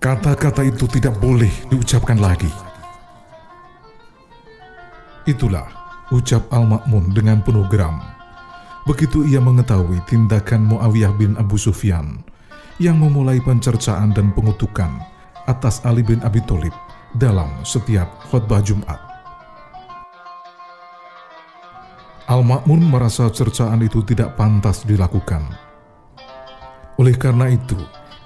Kata-kata itu tidak boleh diucapkan lagi. Itulah ucap Al-Ma'mun dengan penuh geram. Begitu ia mengetahui tindakan Muawiyah bin Abu Sufyan yang memulai pencercaan dan pengutukan atas Ali bin Abi Thalib dalam setiap khutbah Jumat. Al-Ma'mun merasa cercaan itu tidak pantas dilakukan. Oleh karena itu,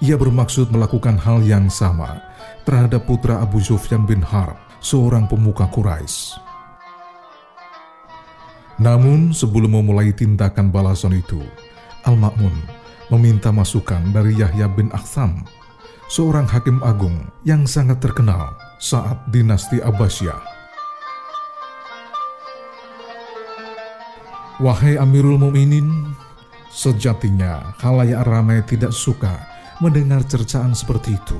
ia bermaksud melakukan hal yang sama terhadap putra Abu Sufyan bin Harb, seorang pemuka Quraisy. Namun sebelum memulai tindakan balasan itu, Al-Ma'mun meminta masukan dari Yahya bin Akhsam, seorang hakim agung yang sangat terkenal saat dinasti Abbasiyah. Wahai Amirul Muminin, sejatinya halayak ramai tidak suka mendengar cercaan seperti itu.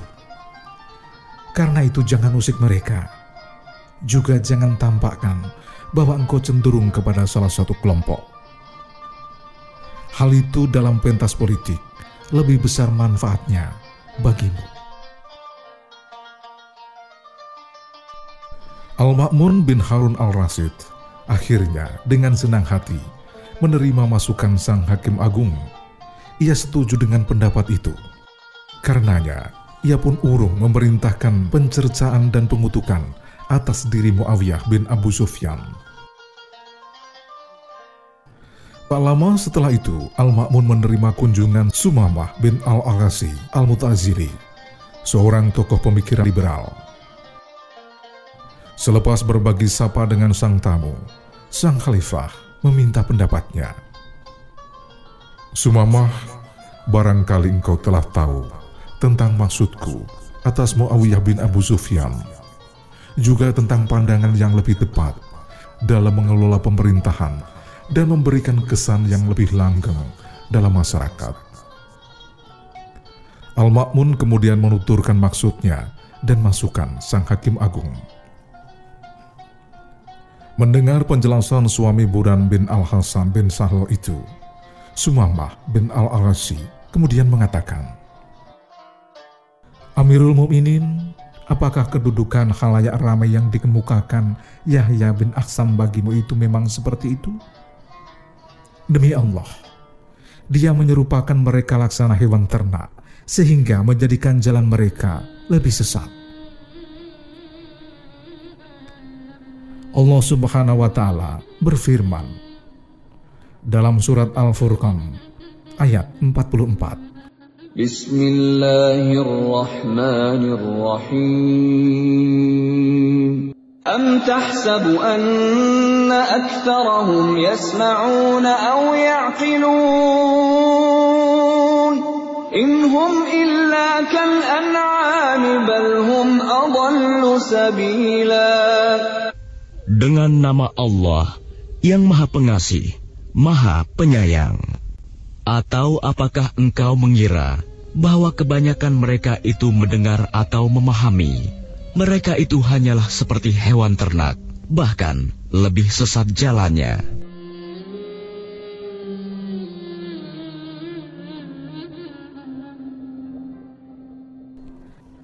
Karena itu jangan usik mereka. Juga jangan tampakkan bahwa engkau cenderung kepada salah satu kelompok. Hal itu dalam pentas politik lebih besar manfaatnya bagimu. Al-Ma'mun bin Harun al-Rasid akhirnya dengan senang hati menerima masukan sang hakim agung. Ia setuju dengan pendapat itu. Karenanya, ia pun urung memerintahkan pencercaan dan pengutukan atas diri Muawiyah bin Abu Sufyan. Tak lama setelah itu, Al-Ma'mun menerima kunjungan Sumamah bin Al-Aghasi Al-Mutazili, seorang tokoh pemikiran liberal. Selepas berbagi sapa dengan sang tamu, sang khalifah meminta pendapatnya. Sumamah, barangkali engkau telah tahu tentang maksudku atas Muawiyah bin Abu Sufyan, juga tentang pandangan yang lebih tepat dalam mengelola pemerintahan dan memberikan kesan yang lebih langgeng dalam masyarakat. Al-Ma'mun kemudian menuturkan maksudnya dan masukan sang hakim agung. Mendengar penjelasan suami Buran bin Al-Hasan bin Sahal itu, Sumamah bin Al-Arasi kemudian mengatakan, Amirul Mukminin, apakah kedudukan khalayak ramai yang dikemukakan Yahya bin Aksam bagimu itu memang seperti itu? Demi Allah, dia menyerupakan mereka laksana hewan ternak, sehingga menjadikan jalan mereka lebih sesat. Allah Subhanahu wa Ta'ala berfirman dalam Surat Al-Furqan ayat 44. بسم الله الرحمن الرحيم أم تحسب أن أكثرهم يسمعون أو يعقلون إن هم إلا كالأنعام بل هم أضل سبيلا Dengan nama Allah yang Maha Pengasih, Maha Penyayang. Atau apakah engkau mengira bahwa kebanyakan mereka itu mendengar atau memahami? Mereka itu hanyalah seperti hewan ternak, bahkan lebih sesat jalannya.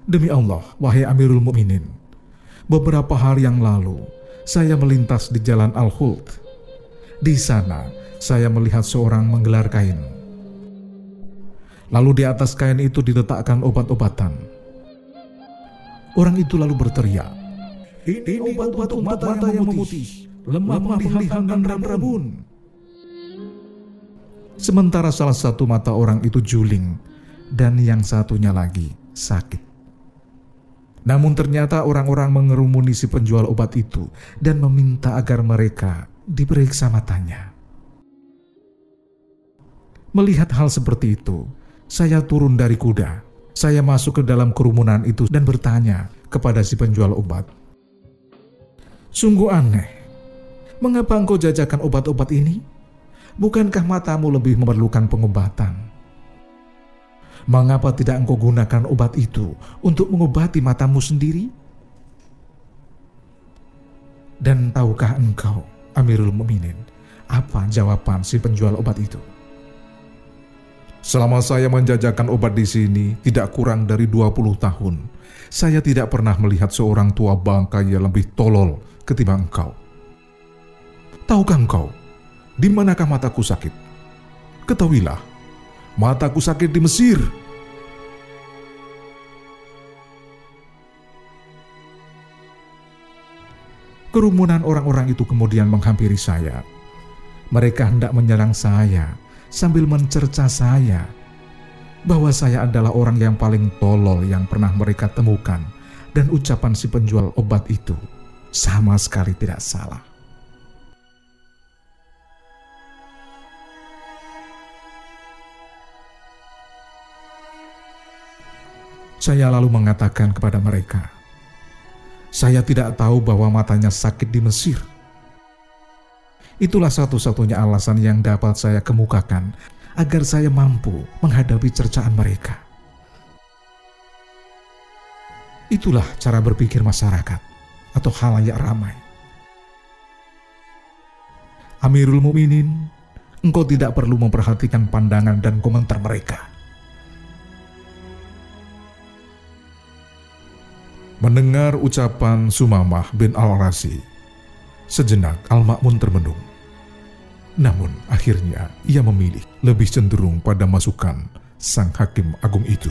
Demi Allah, wahai Amirul Mukminin, beberapa hari yang lalu saya melintas di jalan Al-Khuld. Di sana, saya melihat seorang menggelar kain. Lalu di atas kain itu diletakkan obat-obatan. Orang itu lalu berteriak, Ini obat untuk mata, mata yang memutih, lemah pilihan dan rabun. Sementara salah satu mata orang itu juling dan yang satunya lagi sakit. Namun ternyata orang-orang mengerumuni si penjual obat itu dan meminta agar mereka diperiksa matanya. Melihat hal seperti itu, saya turun dari kuda. Saya masuk ke dalam kerumunan itu dan bertanya kepada si penjual obat. Sungguh aneh, mengapa engkau jajakan obat-obat ini? Bukankah matamu lebih memerlukan pengobatan? Mengapa tidak engkau gunakan obat itu untuk mengobati matamu sendiri? Dan tahukah engkau, Amirul Muminin, apa jawaban si penjual obat itu? Selama saya menjajakan obat di sini tidak kurang dari 20 tahun, saya tidak pernah melihat seorang tua bangka yang lebih tolol ketimbang engkau. Tahukah engkau, di manakah mataku sakit? Ketahuilah, mataku sakit di Mesir. Kerumunan orang-orang itu kemudian menghampiri saya. Mereka hendak menyerang saya sambil mencerca saya bahwa saya adalah orang yang paling tolol yang pernah mereka temukan dan ucapan si penjual obat itu sama sekali tidak salah. Saya lalu mengatakan kepada mereka, saya tidak tahu bahwa matanya sakit di Mesir. Itulah satu-satunya alasan yang dapat saya kemukakan agar saya mampu menghadapi cercaan mereka. Itulah cara berpikir masyarakat atau halayak ramai. Amirul Mukminin, engkau tidak perlu memperhatikan pandangan dan komentar mereka. Mendengar ucapan Sumamah bin Al-Rasi, sejenak Al-Ma'mun termenung. Namun akhirnya ia memilih lebih cenderung pada masukan sang hakim agung itu.